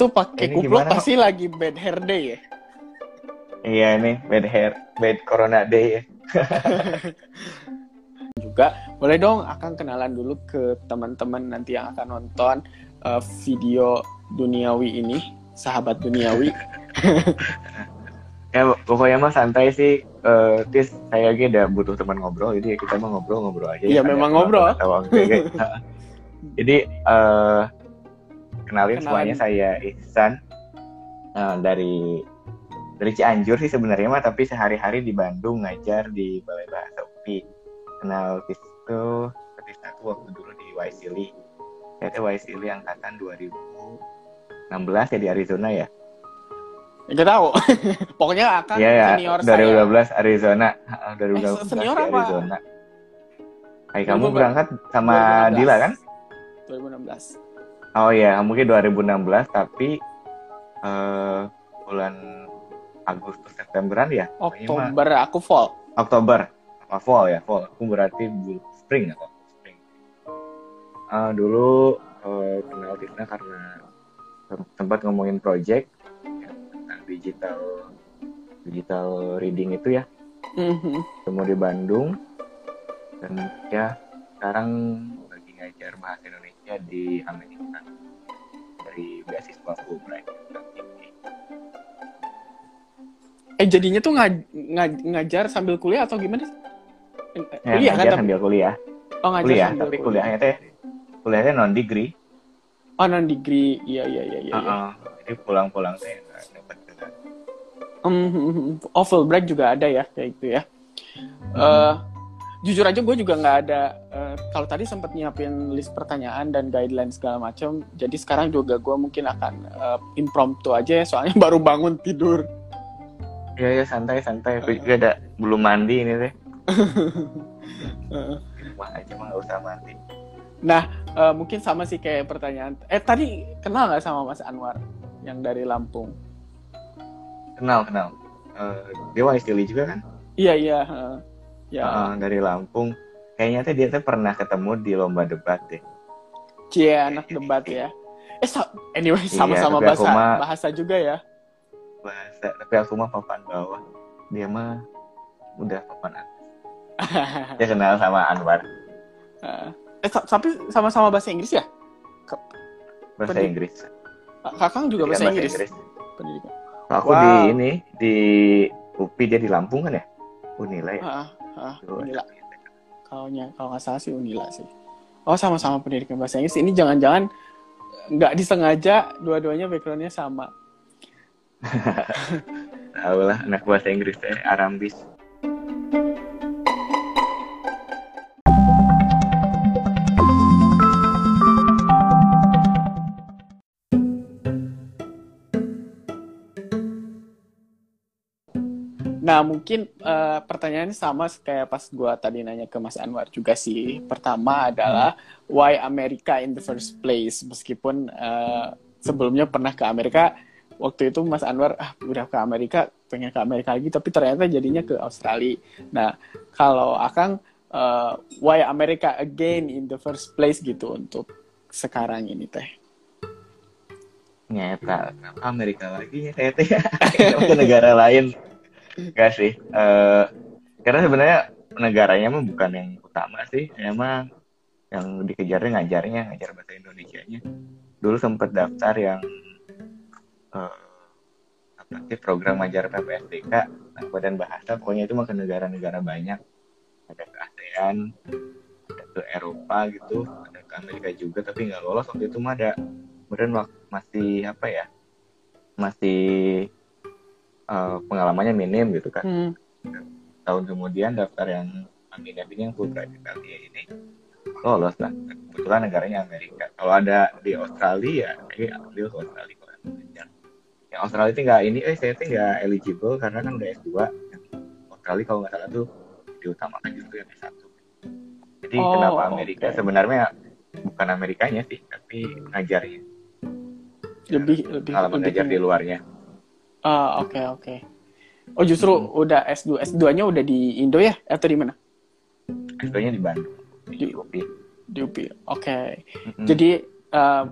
Itu pakai Ini kupluk gimana? pasti lagi bad hair day ya? Iya nih, bad hair, bad corona day ya. juga boleh dong akan kenalan dulu ke teman-teman nanti yang akan nonton uh, video duniawi ini sahabat duniawi Ya pokoknya mah santai sih. Eh, tis saya lagi udah butuh teman ngobrol, jadi ya kita mah ngobrol-ngobrol aja. Iya, Ada memang ngobrol. jadi eh kenalin Kenalan. semuanya saya Ihsan Eh, dari dari Cianjur sih sebenarnya mah, tapi sehari-hari di Bandung ngajar di Balai Bahasa UPI. Kenal itu Tis aku waktu dulu di Waisili. Saya tuh Waisili angkatan 2016 ya di Arizona ya. nggak tahu pokoknya akan Iya ya, senior saya 2012 Arizona. Heeh, 2012 Eh, senior apa? Arizona. Hai, kamu 2012. berangkat sama 2016. Dila kan? 2016 Oh iya, mungkin 2016 tapi eh bulan Agustus Septemberan ya? Mah Oktober aku fall Oktober. Apa fall ya? Fall. Aku berarti bul- spring atau spring. Eh, dulu eh, kenal Tisna karena sempat ngomongin project ya, tentang digital digital reading itu ya. Mhm. ketemu di Bandung dan ya sekarang lagi ngajar bahasa Indonesia di Amerika dari beasiswa Fulbright eh jadinya tuh ngaj- ngaj- ngajar sambil kuliah atau gimana sih? Ya, kuliah kan tapi sambil kuliah oh ngajar kuliah sambil tapi kuliah. kuliahnya teh kuliahnya non degree oh non degree iya iya iya iya iya. jadi pulang-pulang teh dapat. Hmm, oh Fulbright juga ada ya kayak gitu ya. Eh, jujur aja gue juga nggak ada. eh, kalau tadi sempat nyiapin list pertanyaan dan guideline segala macam, jadi sekarang juga gue mungkin akan eh, impromptu aja ya, soalnya baru bangun tidur. ya ya santai santai aku juga ada belum mandi ini teh Eh, Di rumah aja mah nggak usah mandi eh, mungkin sama sih kayak pertanyaan. Eh tadi kenal nggak sama Mas Anwar yang dari Lampung? kenal kenal Eh, dia Waisili juga kan Iya iya. eh, ya. Eh, dari Lampung kayaknya teh dia teh pernah ketemu di lomba debat deh Cie anak debat ya. Eh sa- anyway sama-sama Iya, tapi aku bahasa mah- bahasa juga ya. bahasa tapi aku mah papan bawah dia mah udah papan atas dia kenal sama Anwar Eh, sa- tapi sama-sama bahasa Inggris ya? bahasa Pendidik- Inggris Kakang juga Pendidikan bahasa Inggris. Pendidikan. aku Wow. di ini di UPI dia di Lampung kan ya Unila ya Ah, ah, Unila. Kalau kalau nggak salah sih Unila sih. Oh sama-sama pendidikan bahasa Inggris. Ini jangan-jangan nggak disengaja dua-duanya backgroundnya sama. tahu lah anak bahasa Inggris teh Arambis Nah mungkin eh, pertanyaannya sama kayak pas gua tadi nanya ke Mas Anwar juga sih. Pertama adalah why America in the first place? Meskipun eh, sebelumnya pernah ke Amerika, waktu itu Mas Anwar ah udah ke Amerika, pengen ke Amerika lagi, tapi ternyata jadinya ke Australia. Nah kalau Akang eh, why America again in the first place gitu untuk sekarang ini teh? nyata Amerika lagi ya teh Kenapa ke negara lain Enggak sih Eh, karena sebenarnya negaranya mah bukan yang utama sih. Emang yang dikejarnya ngajarnya ngajar bahasa Indonesia nya dulu sempat daftar yang eh, apa sih program ngajar PPSDK nah, badan bahasa pokoknya itu mah ke negara-negara banyak. Ada ke ASEAN ada ke Eropa gitu ada ke Amerika juga tapi nggak lolos waktu itu mah ada. Kemudian masih apa ya masih eh, pengalamannya minim gitu kan Hmm. tahun kemudian daftar yang Aminah ini yang Fulbright Italia ini lolos lah. Kebetulan negaranya Amerika. Kalau ada di Australia ya ambil ke Australia kalau yang yang Australia itu nggak ini eh saya tuh nggak eligible karena kan udah S2 yang Australia kalau nggak salah tuh diutamakan justru yang S1 jadi Oh, kenapa Amerika oke. sebenarnya bukan Amerikanya sih tapi ngajarnya. Lebih lebih pengalaman lebih ngajar ke- di luarnya Ah, oke oke. Oh justru Hmm. udah S2 S2-nya udah di Indo ya atau di mana? S2 nya di Bandung di UPI Di UPI. Oke. Mm-mm. Jadi uh,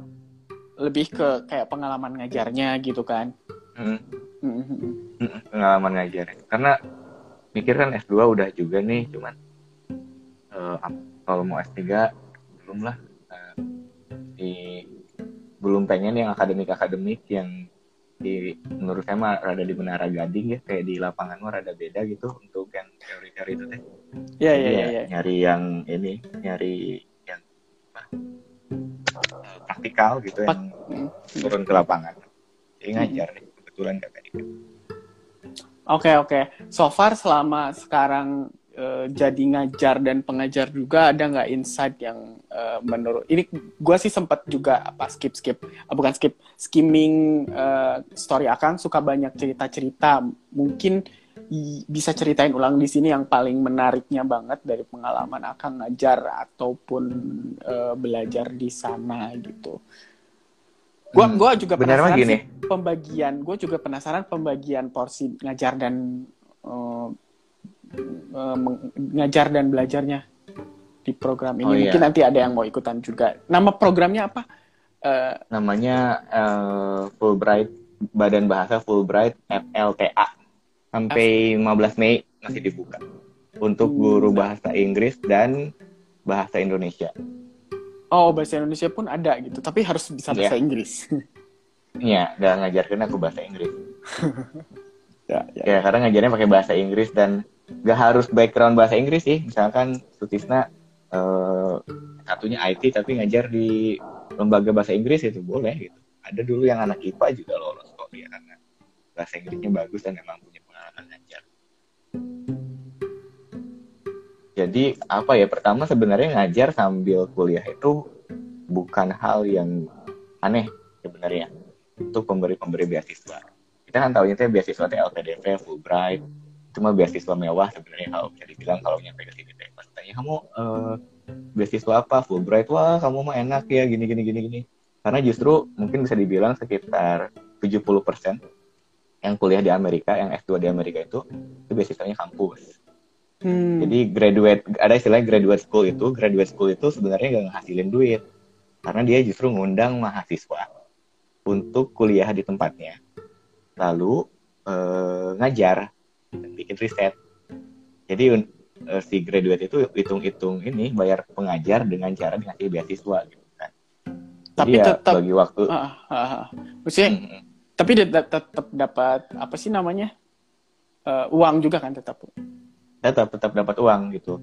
lebih ke kayak pengalaman ngajarnya gitu kan hmm. Hmm, pengalaman ngajar karena mikir kan S2 udah juga nih cuman uh, kalau mau S3 belum lah uh, di belum pengen yang akademik akademik yang di menurut saya mah rada di menara gading ya kayak di lapangan mah rada beda gitu untuk yang teori-teori itu teh. Iya iya iya. Ya, nyari yang ini nyari yang apa, praktikal gitu Pak. yang hmm. turun ke lapangan. Jadi ngajar nih kebetulan kakak Oke okay, oke. Okay. So far selama sekarang uh, jadi ngajar dan pengajar juga ada nggak insight yang uh, menurut ini gue sih sempat juga apa skip skip uh, bukan skip skimming uh, story akan suka banyak cerita cerita mungkin bisa ceritain ulang di sini yang paling menariknya banget dari pengalaman akan ngajar ataupun uh, belajar di sana gitu. Gua hmm, gua juga penasaran sih pembagian. Gue juga penasaran pembagian porsi ngajar dan uh, uh, mengajar dan belajarnya di program ini. Oh, iya. Mungkin nanti ada yang mau ikutan juga. Nama programnya apa? Uh, Namanya uh, Fulbright Badan Bahasa Fulbright FLTA. Sampai F 15 Mei masih dibuka untuk guru bahasa Inggris dan bahasa Indonesia. Oh, bahasa Indonesia pun ada gitu, tapi harus bisa bahasa yeah. Inggris. Iya, dan ngajarkan aku bahasa Inggris. ya, ya. ya, karena ngajarnya pakai bahasa Inggris dan gak harus background bahasa Inggris sih. Misalkan Sutisna uh, satunya IT tapi ngajar di lembaga bahasa Inggris itu boleh gitu. Ada dulu yang anak IPA juga lolos kok dia karena bahasa Inggrisnya bagus dan memang punya pengalaman ngajar. Jadi apa ya? Pertama sebenarnya ngajar sambil kuliah itu bukan hal yang aneh sebenarnya untuk pemberi-pemberi beasiswa. Kita kan tahunya itu beasiswa TLPDP, Fulbright, cuma beasiswa mewah sebenarnya kalau bisa dibilang kalau nyampe ke sini. Teh pas tanya kamu uh, beasiswa apa? Fulbright? Wah kamu mah enak ya gini gini gini gini. Karena justru mungkin bisa dibilang sekitar 70% yang kuliah di Amerika yang S2 di Amerika itu itu beasiswanya kampus. Hmm. jadi graduate ada istilah graduate school itu graduate school itu sebenarnya gak ngehasilin duit. Karena dia justru ngundang mahasiswa untuk kuliah di tempatnya. Lalu uh, ngajar riset. Jadi uh, si graduate itu hitung-hitung ini bayar pengajar dengan cara dikasih beasiswa gitu kan. Tapi ya, tetap bagi waktu. Uh, uh, uh. Maksudnya, hmm. tapi tetap dapat apa sih namanya uh, uang juga kan tetap. Tetap tetap dapat uang gitu.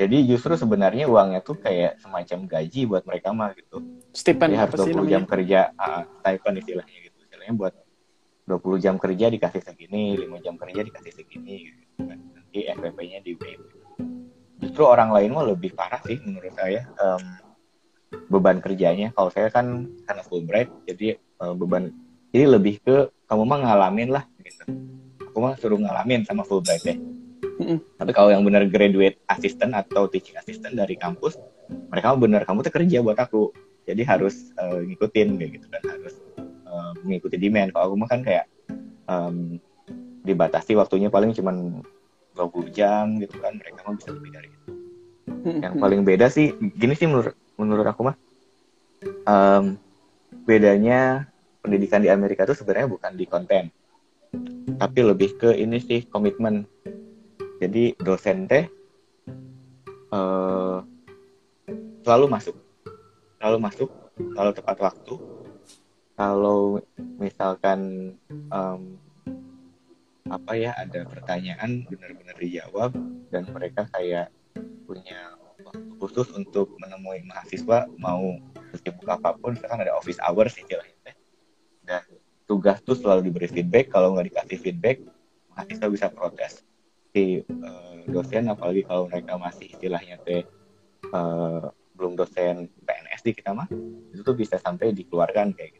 Jadi justru sebenarnya uangnya tuh kayak semacam gaji buat mereka mah gitu. Stipend harus 20 namanya? jam kerja, uh, stipend istilahnya gitu. Istilahnya buat 20 jam kerja dikasih segini, 5 jam kerja dikasih segini gitu kan. Nanti FPP-nya di waive. Justru orang lain mah lebih parah sih menurut saya um, beban kerjanya. Kalau saya kan karena Fulbright jadi uh, beban jadi lebih ke kamu mah ngalamin lah gitu. Aku mah suruh ngalamin sama Fulbright ya. Tapi kalau yang benar graduate assistant atau teaching assistant dari kampus, mereka mah benar kamu tuh kerja buat aku. Jadi harus uh, ngikutin gitu kan harus uh, mengikuti demand. Kalau aku mah kan kayak um, dibatasi waktunya paling cuma 20 jam gitu kan. Mereka mah bisa lebih dari itu. Yang paling beda sih gini sih menurut menurut aku mah um, bedanya pendidikan di Amerika itu sebenarnya bukan di konten tapi lebih ke ini sih komitmen. Jadi dosen teh uh, selalu masuk selalu masuk selalu tepat waktu kalau misalkan um, apa ya ada pertanyaan benar-benar dijawab dan mereka kayak punya waktu khusus untuk menemui mahasiswa mau sibuk apa pun misalkan ada office hours istilahnya dan tugas tuh selalu diberi feedback. Kalau nggak dikasih feedback mahasiswa bisa protes. Si uh, dosen apalagi kalau mereka masih istilahnya teh uh, belum dosen PNS di kita mah itu tuh bisa sampai dikeluarkan kayak gitu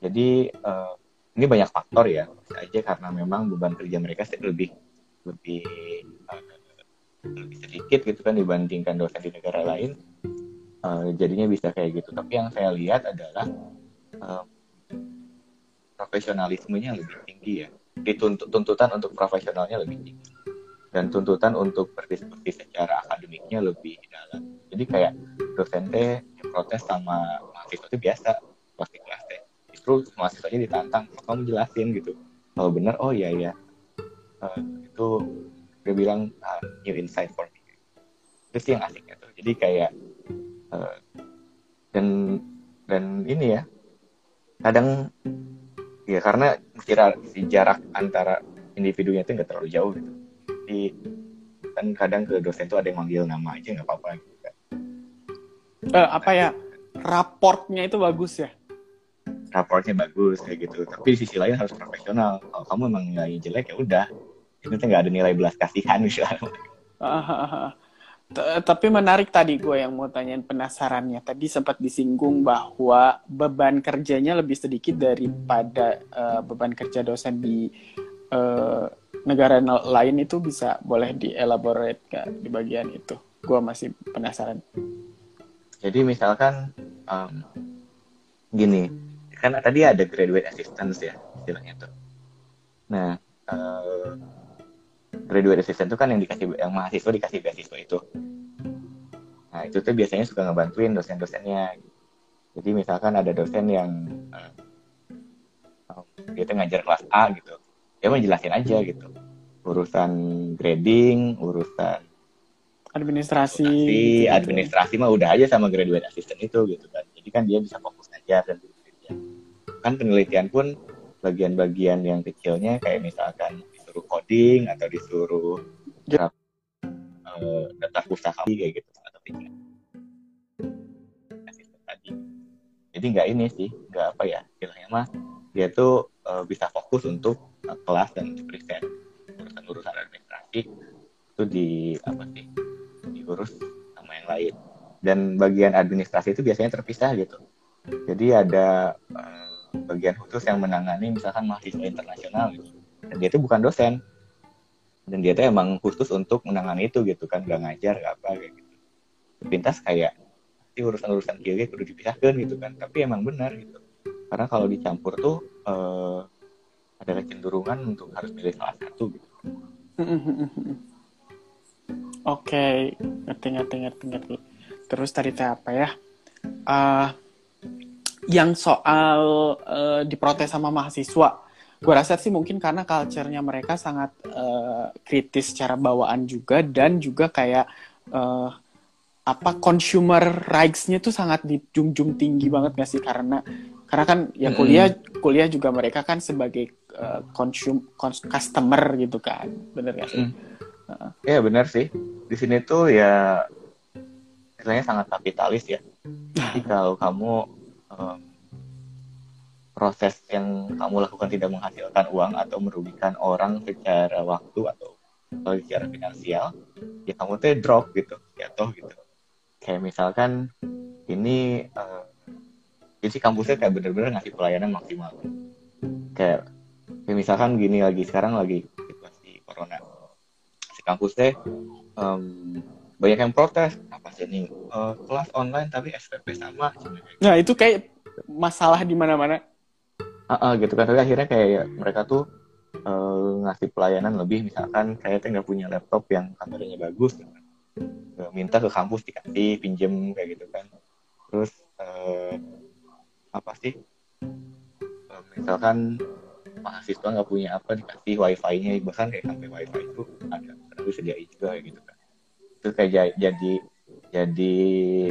jadi uh, ini banyak faktor ya, aja karena memang beban kerja mereka lebih lebih uh, lebih sedikit gitu kan dibandingkan dosen di negara lain. Uh, jadinya bisa kayak gitu. Tapi yang saya lihat adalah uh, profesionalismenya lebih tinggi ya. Dituntut tuntutan untuk profesionalnya lebih tinggi dan tuntutan untuk berdiskusi secara akademiknya lebih dalam. Jadi kayak dosen teh protes sama mahasiswa itu biasa pas di kelas justru mahasiswanya ditantang "Oh, kamu jelasin gitu. Kalau benar oh iya iya. Eh, itu dia bilang "Ah, new insight for me. Itu sih yang asiknya tuh. Jadi kayak eh, dan dan ini ya kadang ya karena kira si jarak antara individunya itu nggak terlalu jauh gitu. Jadi kan kadang ke dosen tuh ada yang manggil nama aja nggak apa-apa gitu kan. Eh, apa ya? Raportnya itu bagus ya raportnya bagus kayak gitu tapi di sisi lain harus profesional kalau kamu emang nilai jelek ya udah itu tuh nggak ada nilai belas kasihan misalnya. T- Tapi menarik tadi gue yang mau tanyain penasarannya. Tadi sempat disinggung bahwa beban kerjanya lebih sedikit daripada eh, beban kerja dosen di eh, negara lain itu bisa boleh dielaborate nggak di bagian itu? Gue masih penasaran. jadi misalkan em, gini kan tadi ada graduate assistance ya istilahnya tuh nah eh, graduate assistant itu kan yang dikasih yang mahasiswa dikasih beasiswa itu nah itu tuh biasanya suka ngebantuin dosen-dosennya jadi misalkan ada dosen yang em, dia tuh ngajar kelas A gitu dia mau jelasin aja gitu urusan grading urusan Administrasi. administrasi, gitu-gitu. administrasi mah udah aja sama graduate assistant itu gitu kan. Jadi kan dia bisa fokus ngajar dan Kan penelitian pun bagian-bagian yang kecilnya kayak misalkan disuruh coding atau disuruh Ya. eh, data pustaka kayak gitu atau assistant tadi. Jadi nggak ini sih, nggak apa ya, istilahnya mah dia tuh eh, bisa fokus untuk eh, kelas dan present urusan-urusan administrasi itu di apa sih diurus sama yang lain dan bagian administrasi itu biasanya terpisah gitu jadi ada bagian khusus yang menangani misalkan mahasiswa internasional gitu. Dan dia itu bukan dosen. Dan dia tuh emang khusus untuk menangani itu gitu kan nggak ngajar nggak apa kayak gitu. Pintas kayak si urusan-urusan kiri kudu dipisahkan gitu kan tapi emang benar gitu. Karena kalau dicampur tuh eh, ada kecenderungan untuk harus milih salah satu gitu. Oke, ngerti ngerti ngerti ngerti. Terus tadi apa ya? Ah, yang soal eh, diprotes sama mahasiswa, gue rasa sih mungkin karena culture-nya mereka sangat eh, kritis secara bawaan juga dan juga kayak eh, apa consumer rights-nya tuh sangat dijunjung tinggi banget gak sih? Karena karena kan ya kuliah kuliah juga mereka kan sebagai consum cons- customer gitu kan, bener gak sih? Ya benar sih. Di sini tuh ya istilahnya sangat kapitalis ya. Jadi kalau kamu em, proses yang kamu lakukan tidak menghasilkan uang atau merugikan orang secara waktu atau secara finansial, ya kamu tuh drop gitu, jatuh gitu. Kayak misalkan ini eh, jadi kampusnya kayak bener-bener ngasih pelayanan maksimal. Kayak, kayak misalkan gini lagi sekarang lagi situasi corona si kampus teh em, banyak yang protes apa sih ini? Eh, kelas online tapi SPP sama. Nah, itu kayak masalah di mana-mana. Ah, ah, gitu kan. Tapi akhirnya kayak mereka tuh eh, ngasih pelayanan lebih. Misalkan kayak nggak punya laptop yang kameranya bagus gitu kan. Minta ke kampus dikasih pinjem kayak gitu kan. Terus eh, apa sih? Eh, misalkan mahasiswa nggak punya apa dikasih wifi-nya. Bahkan kayak sampai wifi itu ada pernah disediain juga kayak gitu kan itu kayak ja- jadi jadi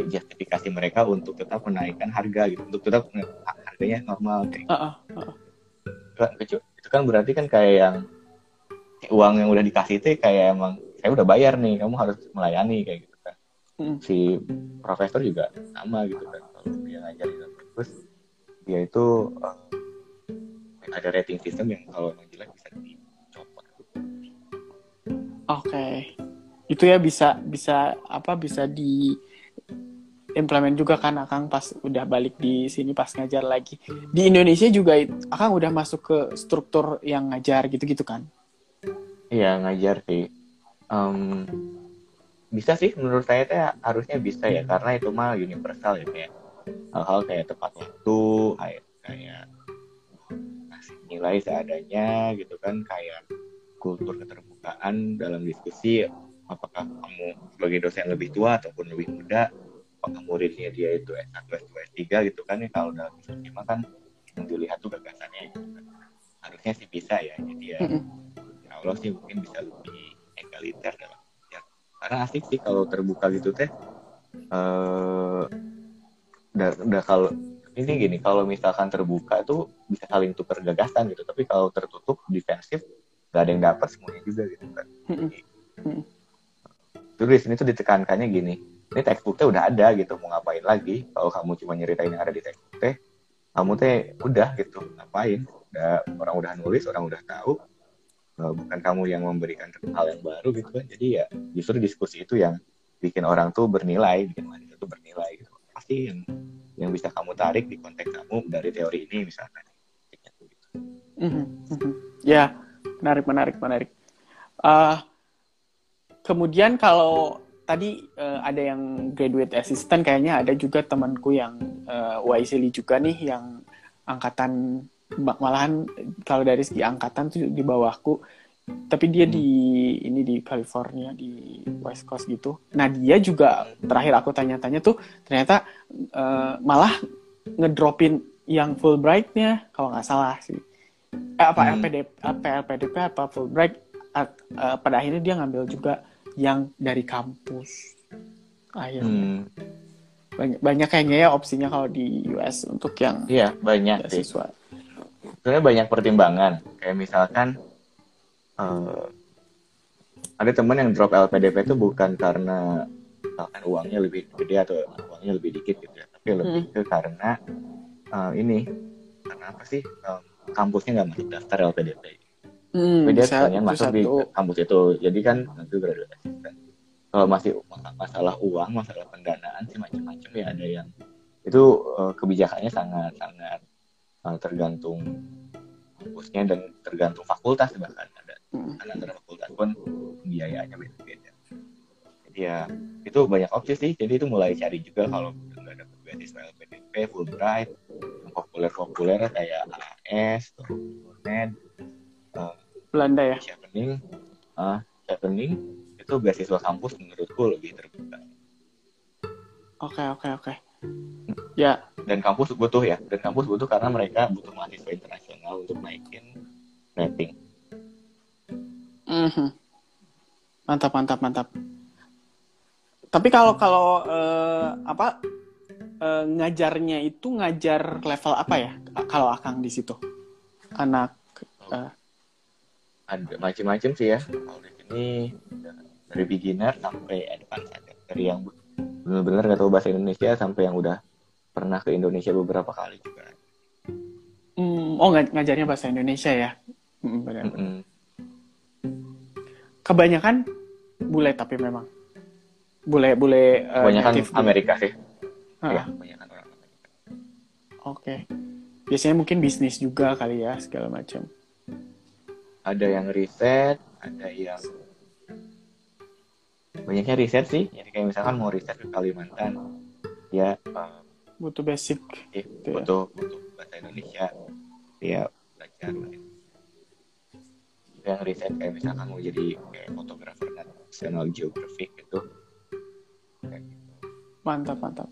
justifikasi mereka untuk tetap menaikkan harga gitu untuk tetap harganya normal kayak Ah, ah. kan kecu- itu kan berarti kan kayak yang uang yang udah dikasih itu kayak emang saya udah bayar nih kamu harus melayani kayak gitu kan Hmm. si profesor juga sama gitu kan kalau dia ngajarin terus dia itu eh, ada rating system yang kalau emang jelek bisa dicopot Oke. Itu ya bisa bisa apa bisa di implement juga kan Akang pas udah balik di sini pas ngajar lagi. Di Indonesia juga Akang udah masuk ke struktur yang ngajar gitu-gitu kan. iya ngajar sih Em, bisa sih menurut saya teh harusnya bisa ya karena itu mah universal ya kayak hal-hal kayak tepat waktu kayak kayak nilai seadanya gitu kan kayak kultur keterbukaan dalam diskusi apakah kamu sebagai dosen lebih tua ataupun lebih muda muridnya dia itu S1, S2, S3 gitu kan ya kalau dalam lima kan yang dilihat tuh gagasannya gitu kan. harusnya sih bisa ya jadi ya ya Allah sih mungkin bisa lebih egaliter dalam ya karena asik sih kalau terbuka gitu teh eh udah, udah kalau ini gini kalau misalkan terbuka tuh bisa saling tukar gagasan gitu tapi kalau tertutup defensif gak ada yang dapat semuanya juga gitu kan Mm-mm. Terus di sini tuh ditekankannya gini ini textbooknya udah ada gitu mau ngapain lagi kalau kamu cuma nyeritain yang ada di textbook teh kamu teh udah gitu ngapain udah orang udah nulis orang udah tahu Eh, bukan kamu yang memberikan hal yang baru gitu kan jadi ya justru diskusi itu yang bikin orang tuh bernilai bikin mahasiswa tuh bernilai gitu pasti yang yang bisa kamu tarik di konteks kamu dari teori ini misalkan Gitu. Mhm, mhm. Ya, menarik, menarik, menarik. Ah, kemudian kalau tadi eh, ada yang graduate assistant, kayaknya ada juga temanku yang uh, YSL juga nih, yang angkatan malahan kalau dari segi angkatan tuh di bawahku, tapi dia di ini di California di West Coast gitu. Nah dia juga terakhir aku tanya-tanya tuh ternyata eh, malah ngedropin yang Fulbright-nya kalau nggak salah sih. Eh, apa Hmm. LPDP, apa LPDP apa Fulbright at- eh, pada akhirnya dia ngambil juga yang dari kampus. Akhirnya. Hmm, banyak banyak kayaknya ya opsinya kalau di US untuk yang iya banyak beasiswa. sebenarnya banyak pertimbangan. Kayak misalkan eh, ada teman yang drop LPDP itu bukan karena misalkan uangnya lebih gede atau uangnya lebih dikit gitu ya tapi lebih ke karena eh, ini karena apa sih em, kampusnya nggak masuk daftar LPDP Hmm, dia pengen masuk di satu. kampus itu jadi kan nanti graduate assistant kalau masih mas- masalah uang masalah pendanaan sih macam-macam ya ada yang itu eh, kebijakannya sangat sangat eh, tergantung kampusnya dan tergantung fakultas bahkan ada Hmm. kan antara fakultas pun biayanya beda-beda jadi ya itu banyak opsi sih jadi itu mulai cari juga kalau nggak ada beasiswa LPDP Fulbright yang populer-populer kayak AS Med Belanda ya. Chevening ah Chevening itu beasiswa kampus menurutku lebih terbuka Oke oke oke. Ya dan kampus butuh ya dan kampus butuh karena mereka butuh mahasiswa internasional untuk naikin rating Mhm. Mantap, mantap, mantap. Tapi kalau kalau eh, apa eh, ngajarnya itu ngajar level apa ya? Kalau Akang di situ, anak. eh, ada macam-macam sih ya kalau di sini dari beginner sampai advance ada dari yang benar-benar nggak tahu bahasa Indonesia sampai yang udah pernah ke Indonesia beberapa kali juga hmm, oh ngaj- ngajarnya bahasa Indonesia ya? Mm, benar. Mm-mm. Kebanyakan bule tapi memang bule bule eh, kebanyakan. Amerika sih ya kebanyakan orang Amerika Oke. Biasanya mungkin bisnis juga kali ya segala macam. Ada yang riset ada yang banyaknya riset sih jadi kayak misalkan mau riset ke Kalimantan ya eh, Butuh basic. eh, Gitu ya. butuh butuh bahasa Indonesia dia belajar Ada yang riset kayak misalkan mau jadi kayak fotografer National Geographic gitu gitu. Mantap, mantap.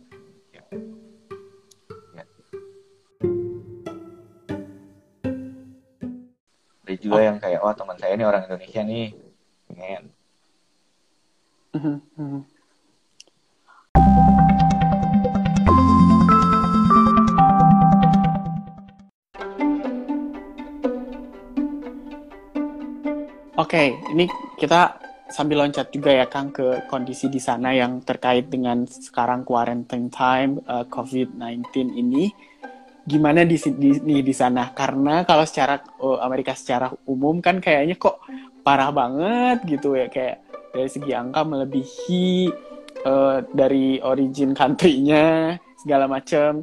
Ada juga yang kayak oh teman saya ini orang Indonesia nih pengen Mhm, mhm. Oke, ini kita sambil loncat juga ya Kang ke kondisi di sana yang terkait dengan sekarang quarantine time uh, COVID-19 ini. Gimana di, di, nih di sana? Karena kalau secara uh, Amerika secara umum kan kayaknya kok parah banget gitu ya. Kayak dari segi angka melebihi eh, dari origin country-nya segala macam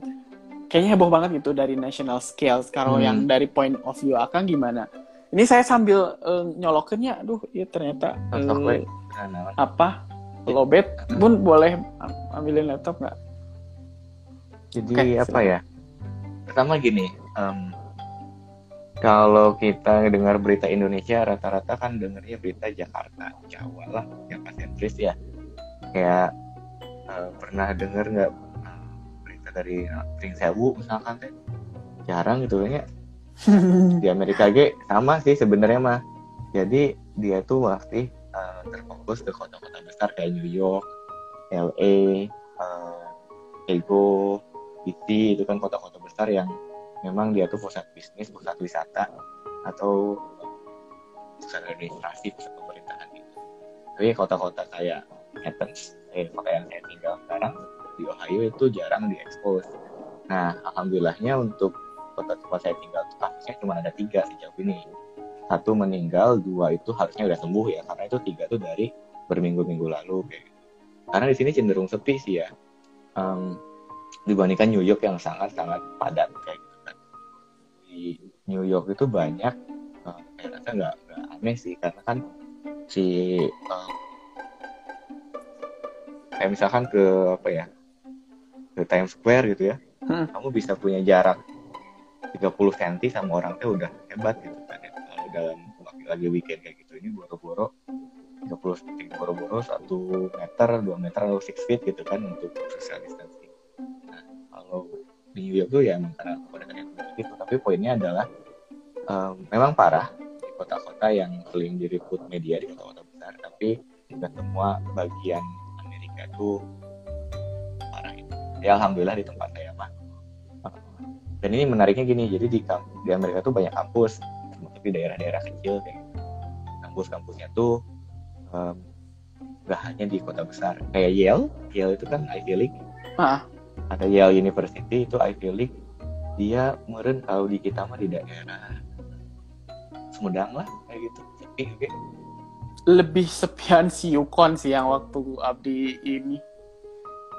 kayaknya heboh banget gitu dari national scale kalau Hmm. yang dari point of view akang gimana? Ini saya sambil eh, nyolokinnya. Aduh ya ternyata nah, apa? Lobet? Bun boleh am- ambilin laptop nggak? Jadi Oke, apa ya pertama gini em, kalau kita dengar berita Indonesia rata-rata kan dengarnya berita Jakarta Jawa lah Jakarta sentris ya. Kayak uh, pernah dengar nggak uh, berita dari Pring Sewu misalkan teh? Jarang gitu kayaknya. Di Amerika G sama sih sebenarnya mah. Jadi dia tuh masih uh, terfokus ke kota-kota besar kayak New York, LA, uh, Chicago, DC itu kan kota-kota besar yang memang dia tuh pusat bisnis, pusat wisata atau pusat administrasi, pusat pemerintahan gitu. Tapi kota-kota kayak Manhattan, eh, kota yang saya tinggal sekarang di Ohio itu jarang diekspos. Nah, alhamdulillahnya untuk kota tempat saya tinggal itu kasusnya cuma ada tiga sejauh ini. Satu meninggal, dua itu harusnya udah sembuh ya, karena itu tiga itu dari berminggu-minggu lalu kayak gitu. Karena di sini cenderung sepi sih ya, um, dibandingkan New York yang sangat-sangat padat kayak gitu kan. Di New York itu banyak, uh, saya rasa nggak aneh sih, karena kan si uh, kayak misalkan ke apa ya ke Times Square gitu ya hmm. kamu bisa punya jarak 30 cm sama orang tuh udah hebat gitu kan ya. kalau dalam lagi weekend kayak gitu ini boro-boro 30 cm boro-boro satu meter dua meter atau six feet gitu kan untuk social distancing nah kalau di New York tuh ya emang karena kepadatan gitu tapi poinnya adalah um, memang parah di kota-kota yang sering diriput media di kota-kota besar tapi tidak semua bagian Amerika itu parah itu. Ya alhamdulillah di tempat saya mah. Dan ini menariknya gini jadi di di Amerika tuh banyak kampus tapi daerah-daerah kecil kayak kampus-kampusnya tuh um, gak hanya di kota besar. Kayak Yale Yale itu kan Ivy League. Ah. Ada Yale University itu Ivy League dia meren kalau di kita mah di daerah Sumedang lah kayak gitu sepi oke lebih sepian si Yukon sih yang waktu Abdi ini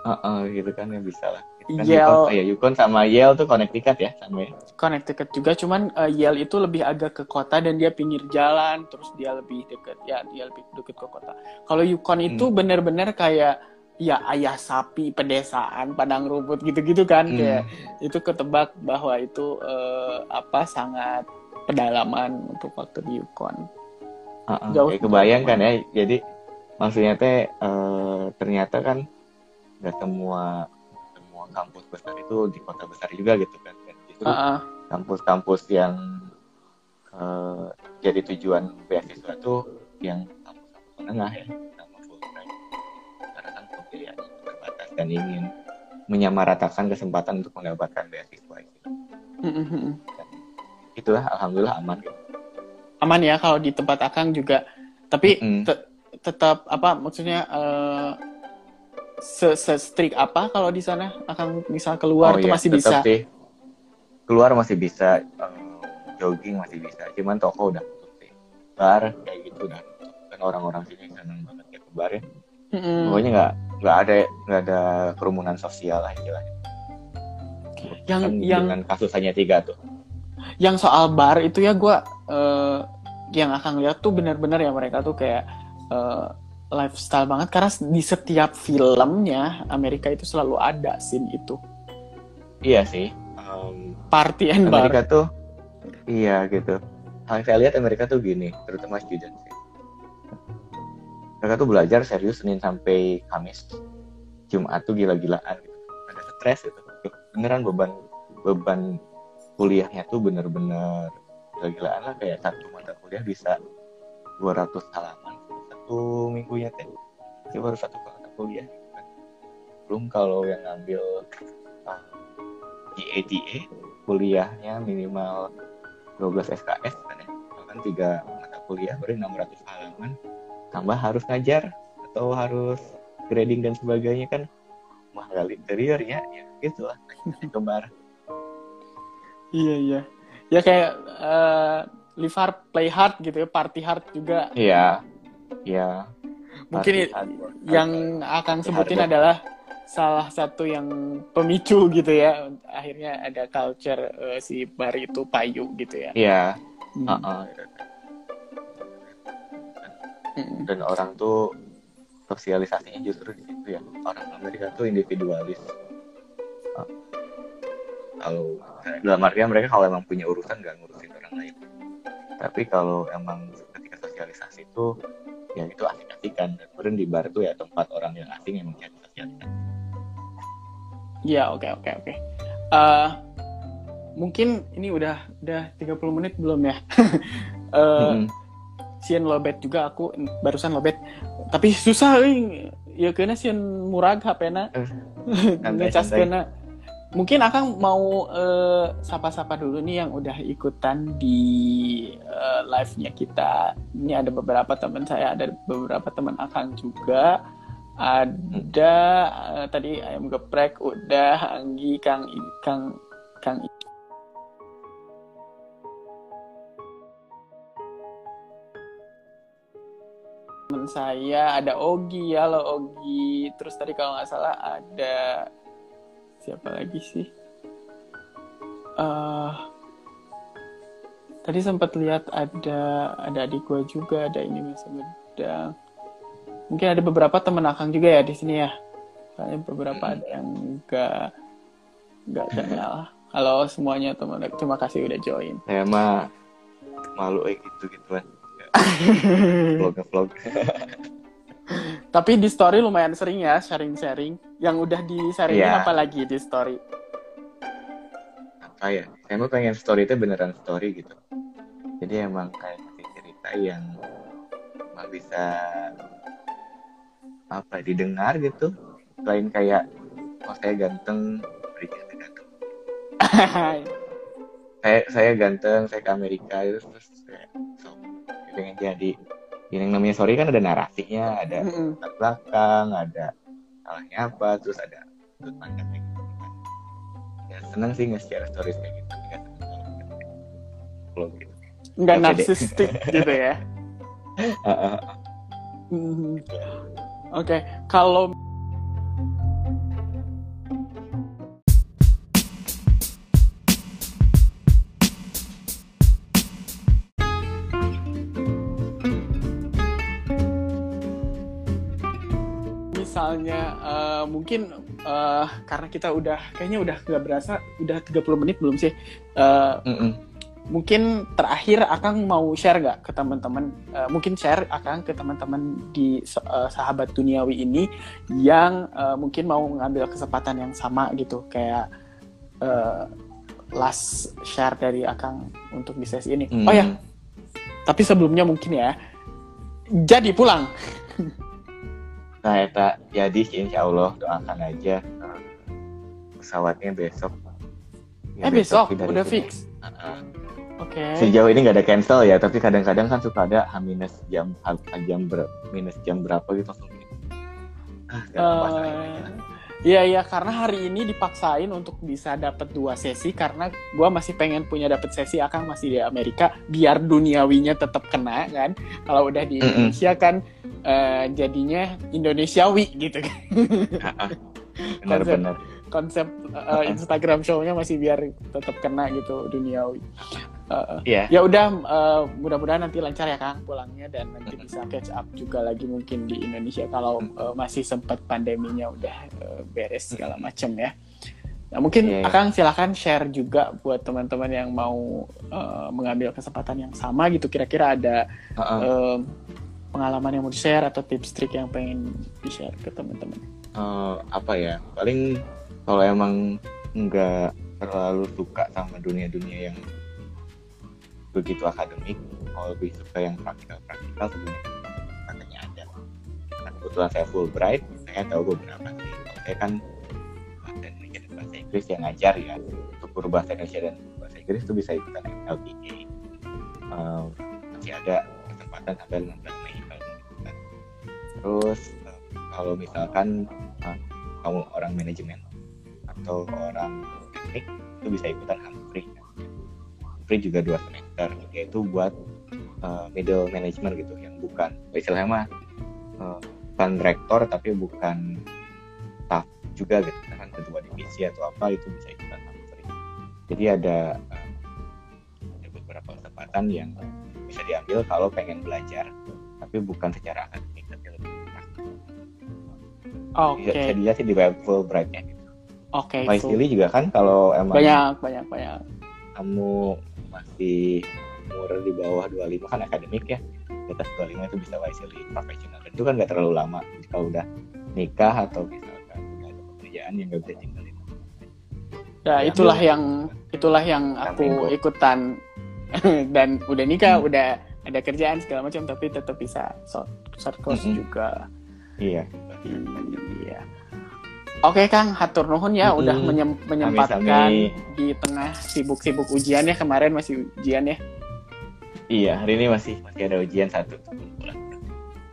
uh, uh, gitu kan yang bisa lah Kan Yale Yukon, ya Yukon sama Yale tuh Connecticut ya sama ya. Connecticut juga cuman uh, Yale itu lebih agak ke kota dan dia pinggir jalan terus dia lebih deket ya dia lebih deket ke kota. Kalau Yukon itu hmm. bener-bener kayak ya ayah sapi pedesaan padang rumput gitu-gitu kan hmm. kayak itu ketebak bahwa itu uh, apa sangat pedalaman untuk waktu di Yukon. Uh -uh, Jauh kayak kebayang kan ya jadi maksudnya teh uh, ternyata kan nggak semua kampus besar itu di kota besar juga gitu kan dan justru uh-uh. kampus-kampus yang uh, jadi tujuan beasiswa itu yang kampus-kampus menengah ya dan ingin menyamaratakan kesempatan untuk mendapatkan beasiswa itu mm-hmm. dan itulah alhamdulillah aman gitu. aman ya kalau di tempat akang juga tapi mm-hmm. te- tetap apa maksudnya uh, se, se strict apa kalau di sana akan bisa keluar oh, tuh iya, masih bisa sih. keluar masih bisa um, jogging masih bisa cuman toko udah tutup sih bar kayak gitu udah kan orang-orang sini seneng banget ya ke bar ya mm-hmm. pokoknya nggak nggak ada nggak ada kerumunan sosial lah istilahnya yang kan yang dengan kasus hanya tiga tuh yang soal bar itu ya gue uh, yang akan lihat tuh benar-benar ya mereka tuh kayak uh, lifestyle banget karena di setiap filmnya Amerika itu selalu ada scene itu. Iya sih. Um, Party and Amerika bar. tuh iya gitu. Yang saya lihat Amerika tuh gini, terutama student. Mereka tuh belajar serius Senin sampai Kamis. Jumat tuh gila-gilaan gitu. Ada stres gitu. Beneran beban beban kuliahnya tuh bener-bener gila-gilaan lah kayak satu mata kuliah bisa 200 halaman satu minggunya teh itu baru satu mata kuliah belum kalau yang ngambil uh, ah, GATA kuliahnya minimal 12 SKS kan ya kan tiga mata kuliah berarti 600 halaman tambah harus ngajar atau harus grading dan sebagainya kan mahal interior ya ya gitu lah kembar. Iya iya. Ya kayak uh, live hard play hard gitu ya party hard juga. Iya ya mungkin yang akan sebutin adalah salah satu yang pemicu gitu ya akhirnya ada culture uh, si bar itu payu gitu ya. Iya. Hmm. uh -uh. Dan orang tuh sosialisasinya justru di situ ya. Orang Amerika tuh individualis. Uh, kalau dalam artian mereka kalau emang punya urusan gak ngurusin orang lain. Tapi kalau emang ketika sosialisasi itu ya itu asik-asikan. Dan kemudian di bar tuh ya tempat orang yang asing yang mencari sosialisasi. Ya, oke oke oke. Eh, mungkin ini udah udah 30 menit belum ya? Eh, Mm-mm. Sieun lobet juga aku barusan lobet. Tapi susah euy. Ya kena sieun murag HP-na. santai, Ngecas kena. Mungkin Akang mau eh, sapa-sapa dulu nih yang udah ikutan di eh, live-nya kita. Ini ada beberapa teman saya, ada beberapa teman Akang juga. Ada eh, tadi ayam geprek udah Anggi Kang Kang Kang saya ada Ogi halo Ogi. Terus tadi kalau nggak salah ada siapa lagi sih? Eh tadi sempat lihat ada ada adik gue juga ada ini Mas Medang mungkin ada beberapa teman akang juga ya di sini ya. Kayaknya beberapa ada yang nggak nggak kenal. Halo semuanya teman terima kasih udah join. Saya mah malu kayak gitu gituan vlog vlog tapi di story lumayan sering ya sharing-sharing. Yang udah di sharing Iya. apa lagi di story? Apa ya saya mau pengen story itu beneran story gitu. Jadi emang kayak cerita yang emang bisa apa didengar gitu. Selain kayak oh saya ganteng saya ganteng saya saya ganteng saya ke Amerika itu terus kayak pengen jadi. Yang namanya sorry kan ada narasinya ada Mm-mm. latar belakang ada salahnya apa terus ada sudut pandangnya gitu. Kan ya seneng sih nge-share stories kayak gitu. Nggak kalau gitu. Nggak narsistik gitu ya? Ah. Mhm. Oke, kalau eh, mungkin eh, karena kita udah kayaknya udah nggak berasa udah 30 menit belum sih Mm-mm. mungkin terakhir Akang mau share nggak ke teman-teman eh, mungkin share Akang ke teman-teman di eh, sahabat duniawi ini yang eh, mungkin mau mengambil kesempatan yang sama gitu kayak eh, last share dari Akang untuk di sesi ini. Mm. Oh ya, tapi sebelumnya mungkin ya jadi pulang. nah eta jadi sih insya Allah doakan aja eh, pesawatnya besok Ya, eh besok dari udah sini. fix. Ah, ah. Oke. sejauh ini nggak ada cancel ya tapi kadang-kadang kan suka ada H minus jam H jam ber, minus jam berapa gitu langsung ah Eh, ini. Iya iya karena hari ini dipaksain untuk bisa dapat dua sesi karena gua masih pengen punya dapat sesi akan masih di Amerika biar duniawinya tetap kena kan? Kalau udah di. Indonesia kan eh, jadinya Indonesiawi gitu kan? Ah, ah. benar-benar konsep eh, Instagram show-nya masih biar tetap kena gitu duniawi Eh, Iya. ya udah eh, mudah-mudahan nanti lancar ya Kang pulangnya dan nanti bisa catch up juga lagi mungkin di Indonesia kalau eh, masih sempat pandeminya udah eh, beres segala macam ya. Nah, mungkin Iya, iya. Akang silakan share juga buat teman-teman yang mau eh, mengambil kesempatan yang sama gitu kira-kira ada Ah, ah. eh, pengalaman yang mau di-share atau tips trik yang pengen di-share ke teman-teman. Eh, apa ya paling kalau emang nggak terlalu suka sama dunia-dunia yang begitu akademik kalau lebih suka yang praktikal-praktikal sebenarnya katanya ada nah, kebetulan saya Fulbright saya tahu beberapa sih. Saya kan bahasa Indonesia bahasa Inggris yang ngajar ya. Untuk guru bahasa Indonesia dan bahasa Inggris itu bisa ikutan LPA Eh, masih ada kesempatan sampai 16 Mei kalau mau terus kalau misalkan eh, kamu orang manajemen atau orang teknik itu bisa ikutan Humphrey Humphrey juga dua semester yaitu buat uh, middle management gitu yang bukan istilahnya mah uh, bukan rektor tapi bukan staff juga gitu kan ketua divisi atau apa itu bisa ikutan Humphrey jadi ada uh, ada beberapa kesempatan yang bisa diambil kalau pengen belajar tapi bukan secara akademik tapi lebih praktis Oke, bisa, bisa dilihat di web Fulbright-nya gitu. oke. Vice cool. Lily juga kan kalau emang Banyak, banyak, banyak. kamu masih umur di bawah 25 kan akademik ya di atas 25 itu bisa wisely profesional dan itu kan nggak terlalu lama kalau udah nikah atau misalkan udah ada pekerjaan yang nggak bisa tinggalin Ya, Ya, itulah ambil. yang itulah yang aku ikutan dan udah nikah, Hmm. udah ada kerjaan segala macam tapi tetap bisa short, short course Mm-mm. juga. iya Hmm, Iya. Oke Kang, hatur nuhun ya Mm-mm. udah menyem- menyempatkan Sami-sami. di tengah sibuk-sibuk ujian ya kemarin masih ujian ya. iya hari ini masih masih ada ujian satu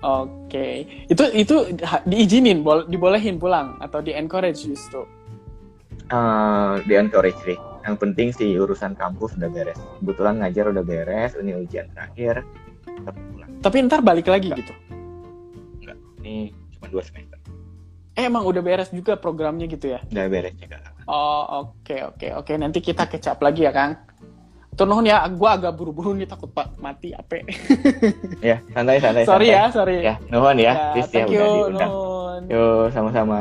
Oke, itu itu ha- diizinin, bol- dibolehin pulang atau di encourage justru. Eh, di encourage sih yang penting sih urusan kampus udah beres kebetulan ngajar udah beres ini ujian terakhir tapi pulang Tapi ntar balik lagi gitu. ini cuma dua semester Eh, emang udah beres juga programnya gitu ya? udah beres juga Oh, oke oke oke. Nanti kita kecap lagi ya, Kang. Tur nuhun ya, gua agak buru-buru nih takut Pak mati ape. ya santai santai sorry santai. ya, sorry. ya nuhun ya, Ya, Please ya thank udah you, diundang nuhun. yuk sama-sama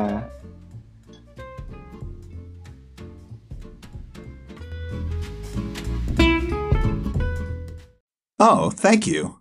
Oh, thank you.